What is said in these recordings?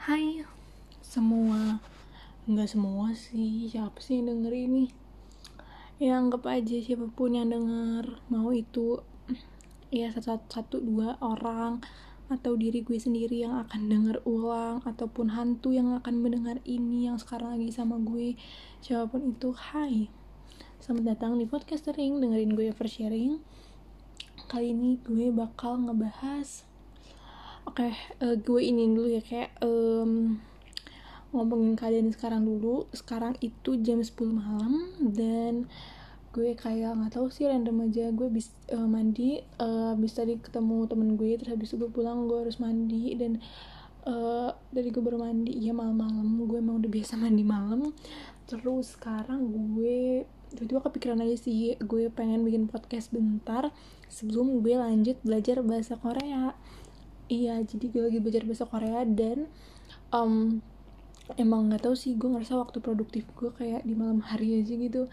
Hai semua. Nggak semua sih. Siapa sih denger ini? Ya anggap aja siapa pun yang denger. Mau itu Ya satu, satu dua orang Atau diri gue sendiri yang akan denger ulang Ataupun hantu yang akan mendengar ini Yang sekarang lagi sama gue. Siapa pun itu Hai. Selamat datang di podcast Dengerin gue oversharing Kali ini gue bakal ngebahas oke okay, uh, eh, gue ini dulu ya kayak um, ngomongin keadaan sekarang dulu. Sekarang itu jam 10 malam dan gue kayak nggak tahu sih random aja. Gue bis uh, mandi uh, bisa tadi ketemu temen gue terus habis itu gue pulang gue harus mandi dan uh, dari gue baru mandi ya malam-malam. Gue emang udah biasa mandi malam. Terus sekarang gue tiba-tiba kepikiran aja sih gue pengen bikin podcast bentar. Sebelum gue lanjut belajar bahasa Korea iya jadi gue lagi belajar bahasa Korea dan um, emang nggak tahu sih gue ngerasa waktu produktif gue kayak di malam hari aja gitu.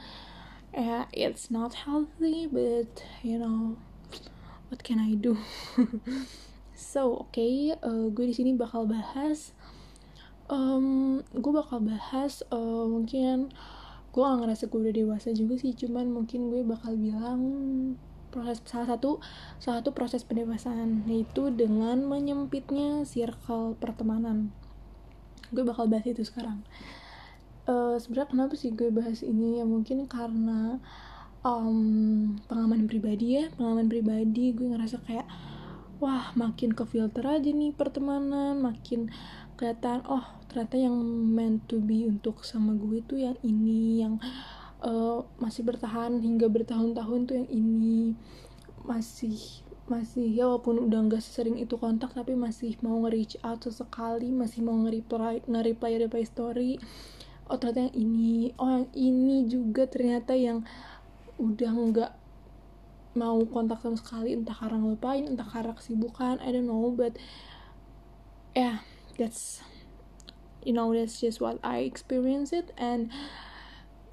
Ya it's not healthy but you know what can I do? So oke okay, uh, gue di sini bakal bahas um, gue bakal bahas uh, mungkin gue gak ngerasa gue udah dewasa juga sih cuman mungkin gue bakal bilang proses salah satu salah satu proses pendewasaan yaitu dengan menyempitnya circle pertemanan. Gue bakal bahas itu sekarang. Uh, sebenarnya kenapa sih gue bahas ini? Ya mungkin karena um, pengalaman pribadi ya. Pengalaman pribadi gue ngerasa kayak wah makin ke filter aja nih pertemanan makin kelihatan oh ternyata yang meant to be untuk sama gue tuh yang ini yang uh, masih bertahan hingga bertahun-tahun tuh yang ini. Masih masih ya walaupun udah nggak sesering itu kontak tapi masih mau nge-reach out sesekali masih mau nge-reply nge-reply reply story. Oh ternyata yang ini. Oh yang ini juga ternyata yang udah nggak mau kontak sama sekali. Entah karena ngelupain entah karena kesibukan I don't know but yeah that's you know that's just what I experience it. And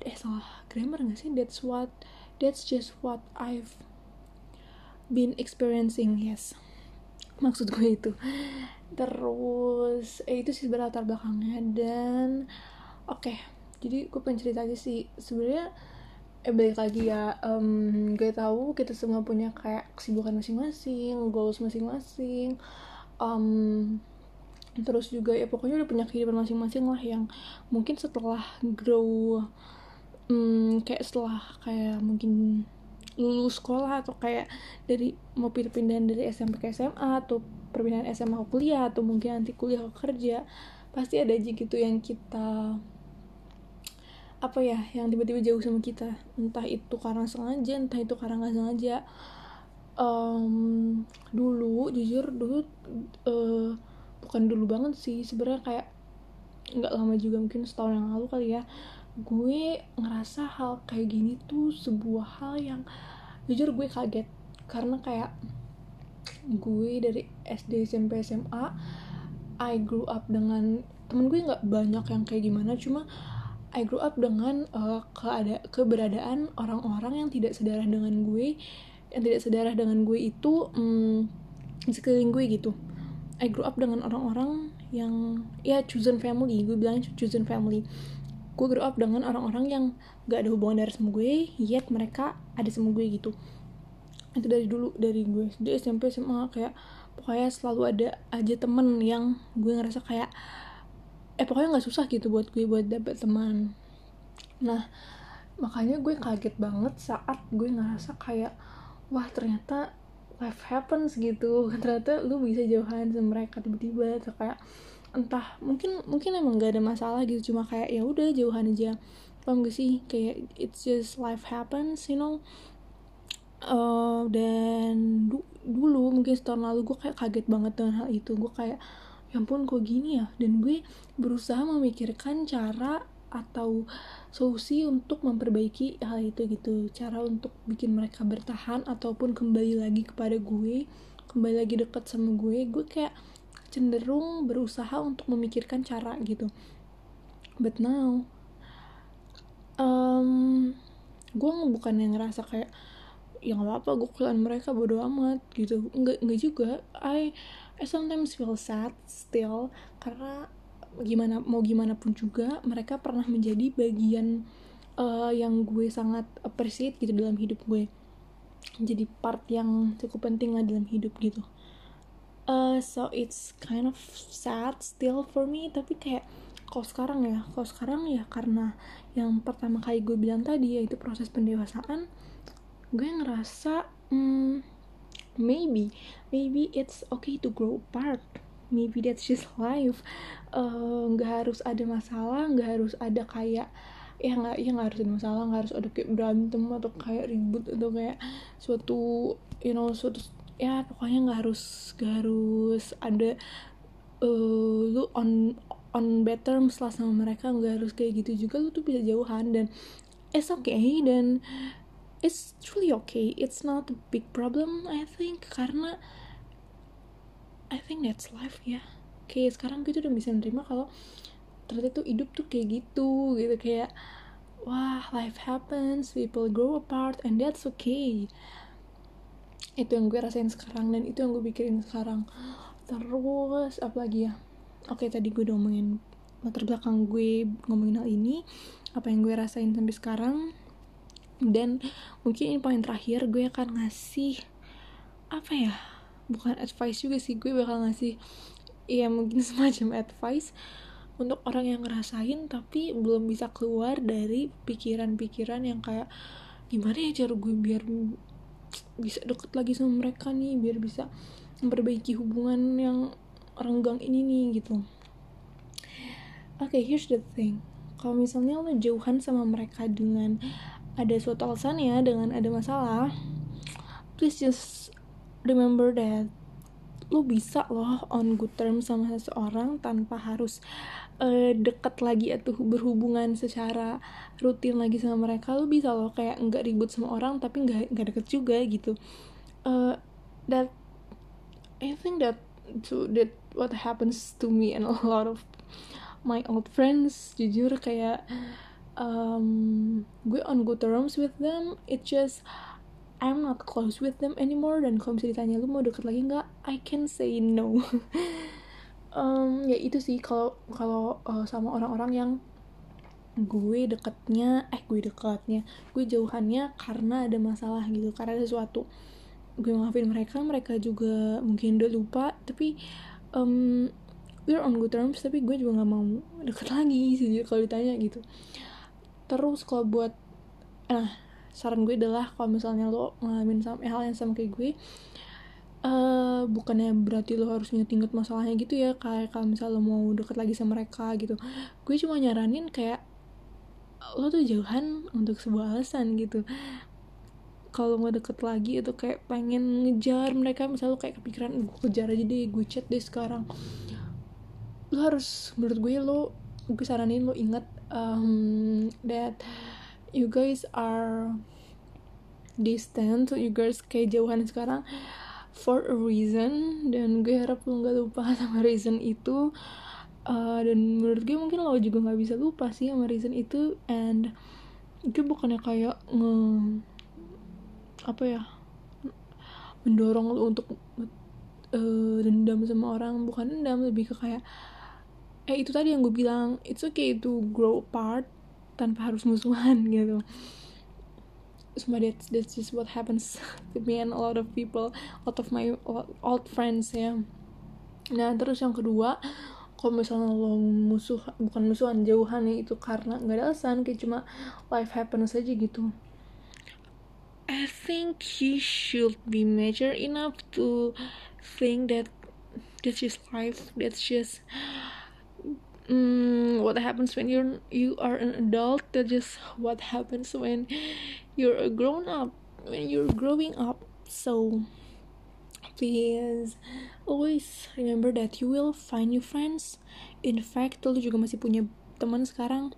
eh salah grammar gak sih? That's what that's just what I've been experiencing yes. Maksud gue itu. Terus eh itu sih berlatar belakangnya. Dan oke okay, jadi gue pengen cerita aja sih. Sebenarnya eh balik lagi ya um, gue tahu kita semua punya kayak kesibukan masing-masing goals masing-masing um, terus juga ya pokoknya udah punya kehidupan masing-masing lah yang mungkin setelah grow hmm, kayak setelah kayak mungkin lulus sekolah atau kayak dari mau pindahan dari SMP ke SMA atau perpindahan SMA ke kuliah atau mungkin nanti kuliah ke kerja pasti ada aja gitu yang kita apa ya yang tiba-tiba jauh sama kita. Entah itu karena sengaja entah itu karena nggak sengaja. Um, dulu jujur dulu uh, bukan dulu banget sih. Sebenarnya kayak nggak lama juga mungkin setahun yang lalu kali ya gue ngerasa hal kayak gini tuh sebuah hal yang jujur gue kaget. Karena kayak gue dari SD SMP SMA I grew up dengan temen gue nggak banyak yang kayak gimana cuma I grew up dengan uh, keada keberadaan orang-orang yang tidak sedarah dengan gue. Yang tidak sedarah dengan gue itu um, di sekeliling gue gitu. I grew up dengan orang-orang yang ya chosen family. Gue bilang chosen family gue grow up dengan orang-orang yang gak ada hubungan dari sama gue yet mereka ada sama gue gitu. Itu dari dulu dari gue di SMP SMA kayak pokoknya selalu ada aja temen yang gue ngerasa kayak eh pokoknya nggak susah gitu buat gue buat dapet teman. Nah makanya gue kaget banget saat gue ngerasa kayak wah ternyata life happens gitu. Ternyata lu bisa jauhan sama mereka tiba-tiba atau kayak entah mungkin mungkin emang gak ada masalah gitu cuma kayak ya udah jauhan aja. Paham gak sih? Kayak it's just life happens you know? Uh, dan du dulu mungkin setahun lalu gue kayak kaget banget dengan hal itu. Gue kayak ya ampun kok gini ya? Dan gue berusaha memikirkan cara atau solusi untuk memperbaiki hal itu gitu. Cara untuk bikin mereka bertahan ataupun kembali lagi kepada gue kembali lagi dekat sama gue gue kayak cenderung berusaha untuk memikirkan cara gitu. But now um, gue bukan yang ngerasa kayak ya nggak apa-apa gue kalian mereka bodo amat gitu. Nggak nggak juga. I I sometimes feel sad still karena gimana mau gimana pun juga mereka pernah menjadi bagian uh, yang gue sangat appreciate gitu dalam hidup gue. Jadi part yang cukup penting lah dalam hidup gitu uh, so it's kind of sad still for me tapi kayak kalau sekarang ya kalau sekarang ya karena yang pertama kali gue bilang tadi yaitu proses pendewasaan gue ngerasa hmm, maybe maybe it's okay to grow apart. Maybe that's just life. Eh, nggak uh, harus ada masalah nggak harus ada kayak ya nggak ya nggak harus ada masalah nggak harus ada kayak berantem atau kayak ribut atau kayak suatu you know suatu ya pokoknya nggak harus nggak harus ada uh, lu on on bad terms lah sama mereka nggak harus kayak gitu juga lu tuh bisa jauhan dan it's okay dan it's truly okay. It's not a big problem I think karena I think that's life ya. Kayak sekarang gue tuh udah bisa nerima kalau ternyata tuh hidup tuh kayak gitu gitu. Kayak wah life happens people grow apart and that's okay itu yang gue rasain sekarang dan itu yang gue pikirin sekarang. Terus apalagi ya? Oke tadi gue udah ngomongin latar belakang gue ngomongin hal ini apa yang gue rasain sampai sekarang. Dan mungkin ini poin terakhir gue akan ngasih apa ya? Bukan advice juga sih gue bakal ngasih ya mungkin semacam advice untuk orang yang ngerasain tapi belum bisa keluar dari pikiran-pikiran yang kayak gimana ya cara gue biar bisa deket lagi sama mereka nih biar bisa memperbaiki hubungan yang renggang ini nih gitu. Oke okay, here's the thing. Kalau misalnya lo jauhan sama mereka dengan ada suatu alasan ya dengan ada masalah please just remember that lu bisa loh on good terms sama seseorang tanpa harus uh, deket lagi atau berhubungan secara rutin lagi sama mereka. Lu bisa loh kayak nggak ribut sama orang tapi nggak nggak deket juga gitu. Uh, that I think that to that what happens to me and a lot of my old friends jujur kayak um, gue on good terms with them. It just I'm not close with them anymore dan kalau bisa ditanya lu mau deket lagi nggak? I can say no. Um, ya itu sih kalau kalau uh, sama orang-orang yang gue deketnya eh gue deketnya gue jauhannya karena ada masalah gitu karena ada sesuatu. Gue maafin mereka mereka juga mungkin udah lupa tapi um, we're on good terms tapi gue juga nggak mau deket lagi sih kalau ditanya gitu. Terus kalau buat nah saran gue adalah kalau misalnya lo ngalamin sama hal yang sama kayak gue uh, bukannya berarti lo harus inget-inget masalahnya gitu ya kayak kalau misalnya lo mau deket lagi sama mereka gitu. Gue cuma nyaranin kayak lo tuh jauhan untuk sebuah alasan gitu. Kalau mau deket lagi itu kayak pengen ngejar mereka misalnya lo kayak kepikiran gue kejar aja deh gue chat deh sekarang. Lo harus menurut gue lo gue saranin lo inget um, that you guys are distant you guys kayak jauhan sekarang for a reason. Dan gue harap lo nggak lupa sama reason itu. Uh, dan menurut gue mungkin lo juga nggak bisa lupa sih sama reason itu. And gue bukannya kayak nge apa ya mendorong lo untuk uh, dendam sama orang. Bukan dendam lebih ke kayak eh itu tadi yang gue bilang it's okay to grow apart tanpa harus musuhan gitu. Semua that's that's just what happens to me and a lot of people a lot of my old friends ya. Nah terus yang kedua kalau misalnya lo musuh bukan musuhan jauhan ya itu karena nggak ada alasan kayak cuma life happens aja gitu. I think he should be mature enough to think that that's just life that's just mm, what happens when you're you are an adult? That just what happens when you're a grown up when you're growing up. So please always remember that you will find new friends. In fact lu juga masih punya teman sekarang.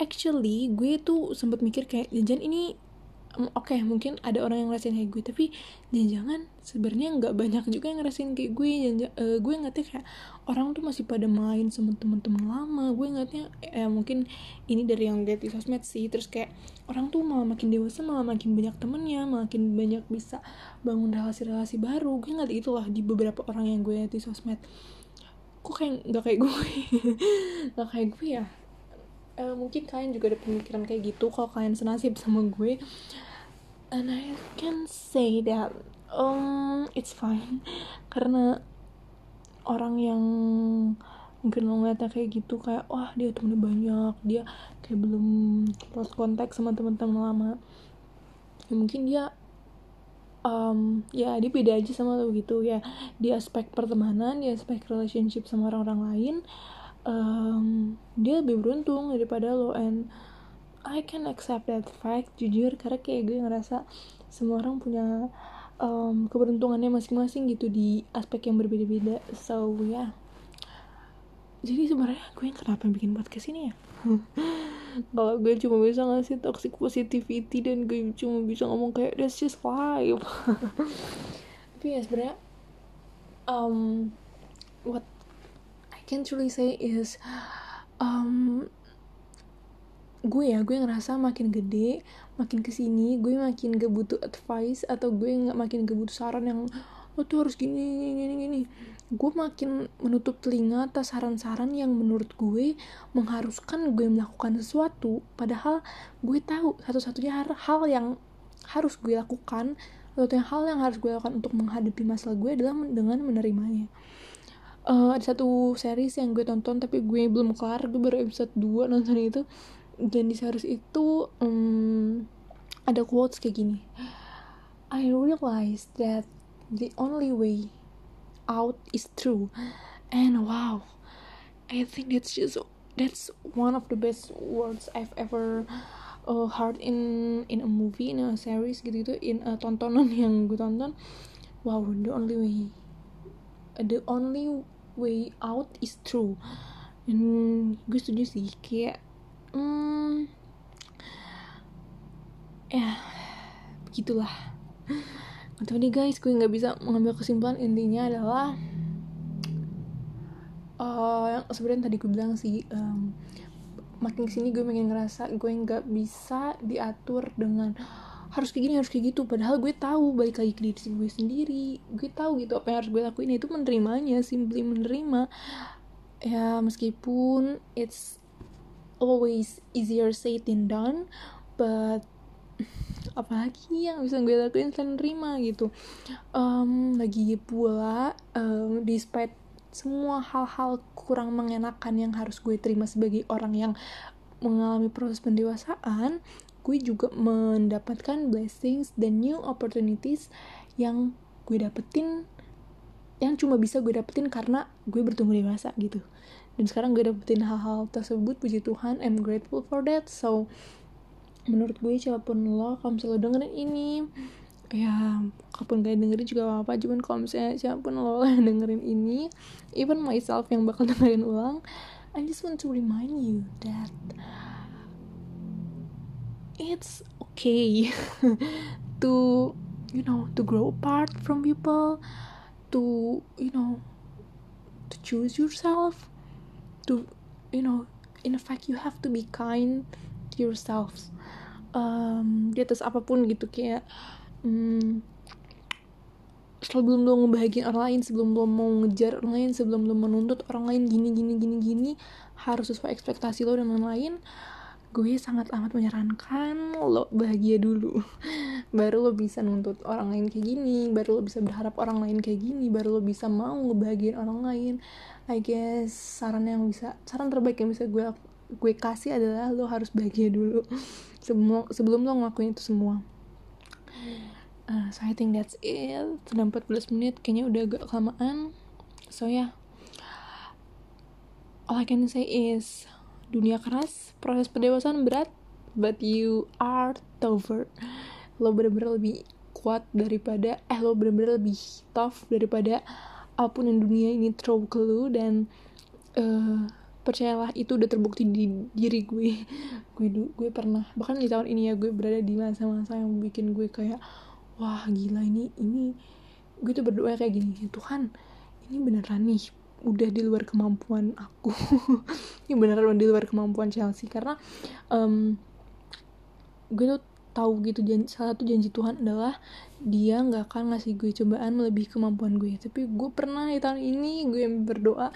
Actually gue tuh sempat mikir kayak jangan ini oke okay, mungkin ada orang yang ngerasain kayak gue tapi jangan-jangan sebenarnya nggak banyak juga yang ngerasain kayak gue. Jangan uh, gue ngerti kayak orang tuh masih pada main sama teman-teman lama. Gue ngerti eh, mungkin ini dari yang lihat di sosmed sih. Terus kayak orang tuh malah makin dewasa malah makin banyak temennya makin banyak bisa bangun relasi-relasi baru. Gue ngerti itulah di beberapa orang yang gue lihat di sosmed. Kok kayak nggak kayak gue? Nggak kayak gue ya uh, mungkin kalian juga ada pemikiran kayak gitu kalau kalian senasib sama gue. And I can say that um it's fine. Karena orang yang mungkin lo ngeliatnya kayak gitu kayak wah dia temennya banyak dia kayak belum lost kontak sama teman-teman lama. Ya mungkin dia um, ya dia beda aja sama lo gitu. Ya di aspek pertemanan di aspek relationship sama orang-orang lain um, dia lebih beruntung daripada lo and I can accept that fact jujur karena kayak gue ngerasa semua orang punya um, keberuntungannya masing-masing gitu di aspek yang berbeda-beda. So ya yeah. Jadi sebenarnya gue kenapa bikin podcast ini ya? Kalau gue cuma bisa ngasih toxic positivity dan gue cuma bisa ngomong kayak that's just life. Tapi ya sebenarnya um, what can truly say is um, gue ya gue ngerasa makin gede makin ke sini gue makin gak butuh advice atau gue nggak makin gak butuh saran yang lo tuh harus gini gini gini gue makin menutup telinga atas saran-saran yang menurut gue mengharuskan gue melakukan sesuatu padahal gue tahu satu-satunya hal yang harus gue lakukan satu hal yang harus gue lakukan untuk menghadapi masalah gue adalah dengan menerimanya uh, ada satu series yang gue tonton tapi gue belum kelar gue baru episode 2 nonton itu. Dan di series itu um, ada quotes kayak gini. I realize that the only way out is true. And wow i think that's just that's one of the best words i've ever uh, heard in in a movie in a series gitu gitu in a tontonan yang gue tonton. Wow the only way the only way out is true. Dan gue setuju sih kayak hmm, ya begitulah. Atau nih guys gue nggak bisa mengambil kesimpulan. Intinya adalah uh, yang sebenarnya tadi gue bilang sih um, makin ke sini gue makin ngerasa gue nggak bisa diatur dengan harus kayak gini harus kayak gitu. Padahal gue tahu balik lagi ke diri gue sendiri. Gue tahu gitu apa yang harus gue lakuin. Itu menerimanya simply menerima. Ya meskipun it's always easier said than done but apalagi yang bisa gue lakuin selain nerima gitu? Um, lagi pula um, despite semua hal-hal kurang mengenakan yang harus gue terima sebagai orang yang mengalami proses pendewasaan gue juga mendapatkan blessings dan new opportunities yang gue dapetin yang cuma bisa gue dapetin karena gue bertumbuh dewasa gitu. Dan sekarang gue dapetin hal-hal tersebut puji Tuhan I'm grateful for that. So menurut gue siapa pun lo kalau misalnya lo dengerin ini ya kalaupun gak dengerin juga apa, apa cuman kalau misalnya siapa pun lo yang dengerin ini even myself yang bakal dengerin ulang I just want to remind you that it's okay to you know to grow apart from people to you know to choose yourself to you know in fact you have to be kind to yourselves. Um, di atas apa pun gitu kayak um, sebelum lo ngebahagiain orang lain sebelum lo mau ngejar orang lain sebelum lo menuntut orang lain gini gini gini gini harus sesuai ekspektasi lo dan lain-lain gue sangat amat menyarankan lo bahagia dulu. Baru lo bisa nuntut orang lain kayak gini baru lo bisa berharap orang lain kayak gini baru lo bisa mau ngebahagiain orang lain. I guess saran yang bisa saran terbaik yang bisa gue gue kasih adalah lo harus bahagia dulu. Sebelum sebelum lo ngelakuin itu semua. Uh, so I think that's it. Sudah 14 menit kayaknya udah agak kelamaan. So ya yeah. all I can say is dunia keras proses pendewasaan berat but you are tougher. Lo bener-bener lebih kuat daripada eh lo bener-bener lebih tough daripada apa pun yang dunia ini throw ke lo dan uh, percayalah itu udah terbukti di diri gue. Gue gue pernah bahkan di tahun ini ya gue berada di masa-masa yang bikin gue kayak wah gila ini ini gue tuh berdoa kayak gini Tuhan ini beneran nih udah di luar kemampuan aku. Ini beneran di luar kemampuan Chelsea karena um, gue tuh tahu gitu janji, salah satu janji Tuhan adalah dia nggak akan ngasih gue cobaan lebih kemampuan gue. Tapi gue pernah di tahun ini gue berdoa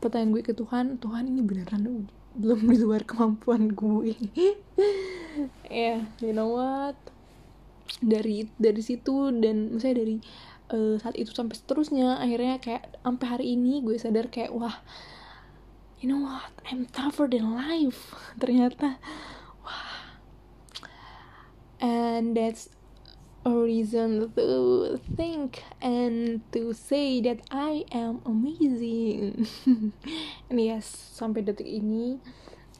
pertanyaan gue ke Tuhan Tuhan ini beneran belum di luar kemampuan gue. Ya yeah, you know what? Dari dari situ dan misalnya dari uh, saat itu sampai seterusnya. Akhirnya kayak sampai hari ini gue sadar kayak wah you know what? I'm tougher than life. Ternyata wah. And that's a reason to think and to say that I am amazing. And yes sampai detik ini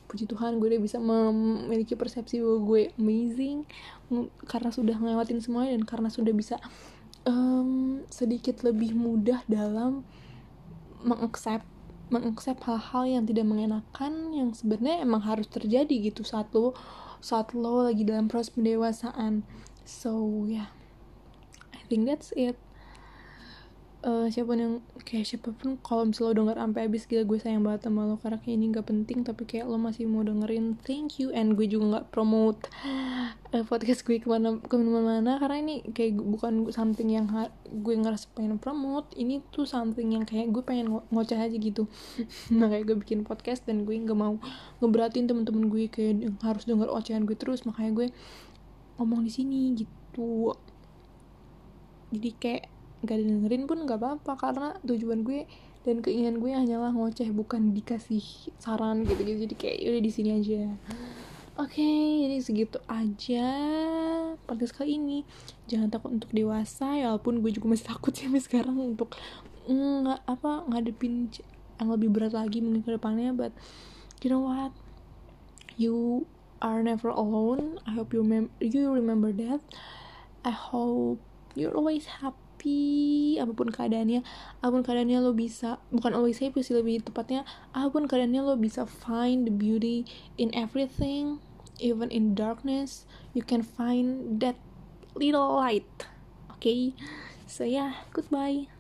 puji Tuhan gue udah bisa memiliki persepsi bahwa gue amazing karena sudah ngelewatin semuanya dan karena sudah bisa um, sedikit lebih mudah dalam mengaccept mengaccept hal-hal yang tidak mengenakan yang sebenarnya emang harus terjadi gitu saat lo saat lo lagi dalam proses pendewasaan. So yeah. I think that's it uh, siapa pun yang kayak siapa pun kalau misalnya lo denger sampai habis gila gue sayang banget sama lo karena kayak ini gak penting tapi kayak lo masih mau dengerin thank you and gue juga nggak promote uh, podcast gue ke mana ke mana-mana karena ini kayak bukan something yang gue ngerasa pengen promote ini tuh something yang kayak gue pengen ngo ngoceh aja gitu. Nah kayak gue bikin podcast dan gue nggak mau ngeberatin temen-temen gue kayak harus denger ocehan gue terus makanya gue ngomong di sini gitu. Jadi kayak gak dengerin pun gak apa-apa karena tujuan gue dan keinginan gue hanyalah ngoceh bukan dikasih saran gitu gitu jadi kayak udah di sini aja. Oke okay, jadi segitu aja podcast kali ini. Jangan takut untuk dewasa ya walaupun gue juga masih takut sih sekarang untuk nggak apa ngadepin yang lebih berat lagi mungkin ke depannya but you know what? You are never alone. I hope you remember you remember that. I hope you're always happy happy apa pun keadaannya apa pun keadaannya lo bisa bukan always happy sih lebih tepatnya apa pun keadaannya lo bisa find the beauty in everything even in darkness you can find that little light. Okay? So yeah goodbye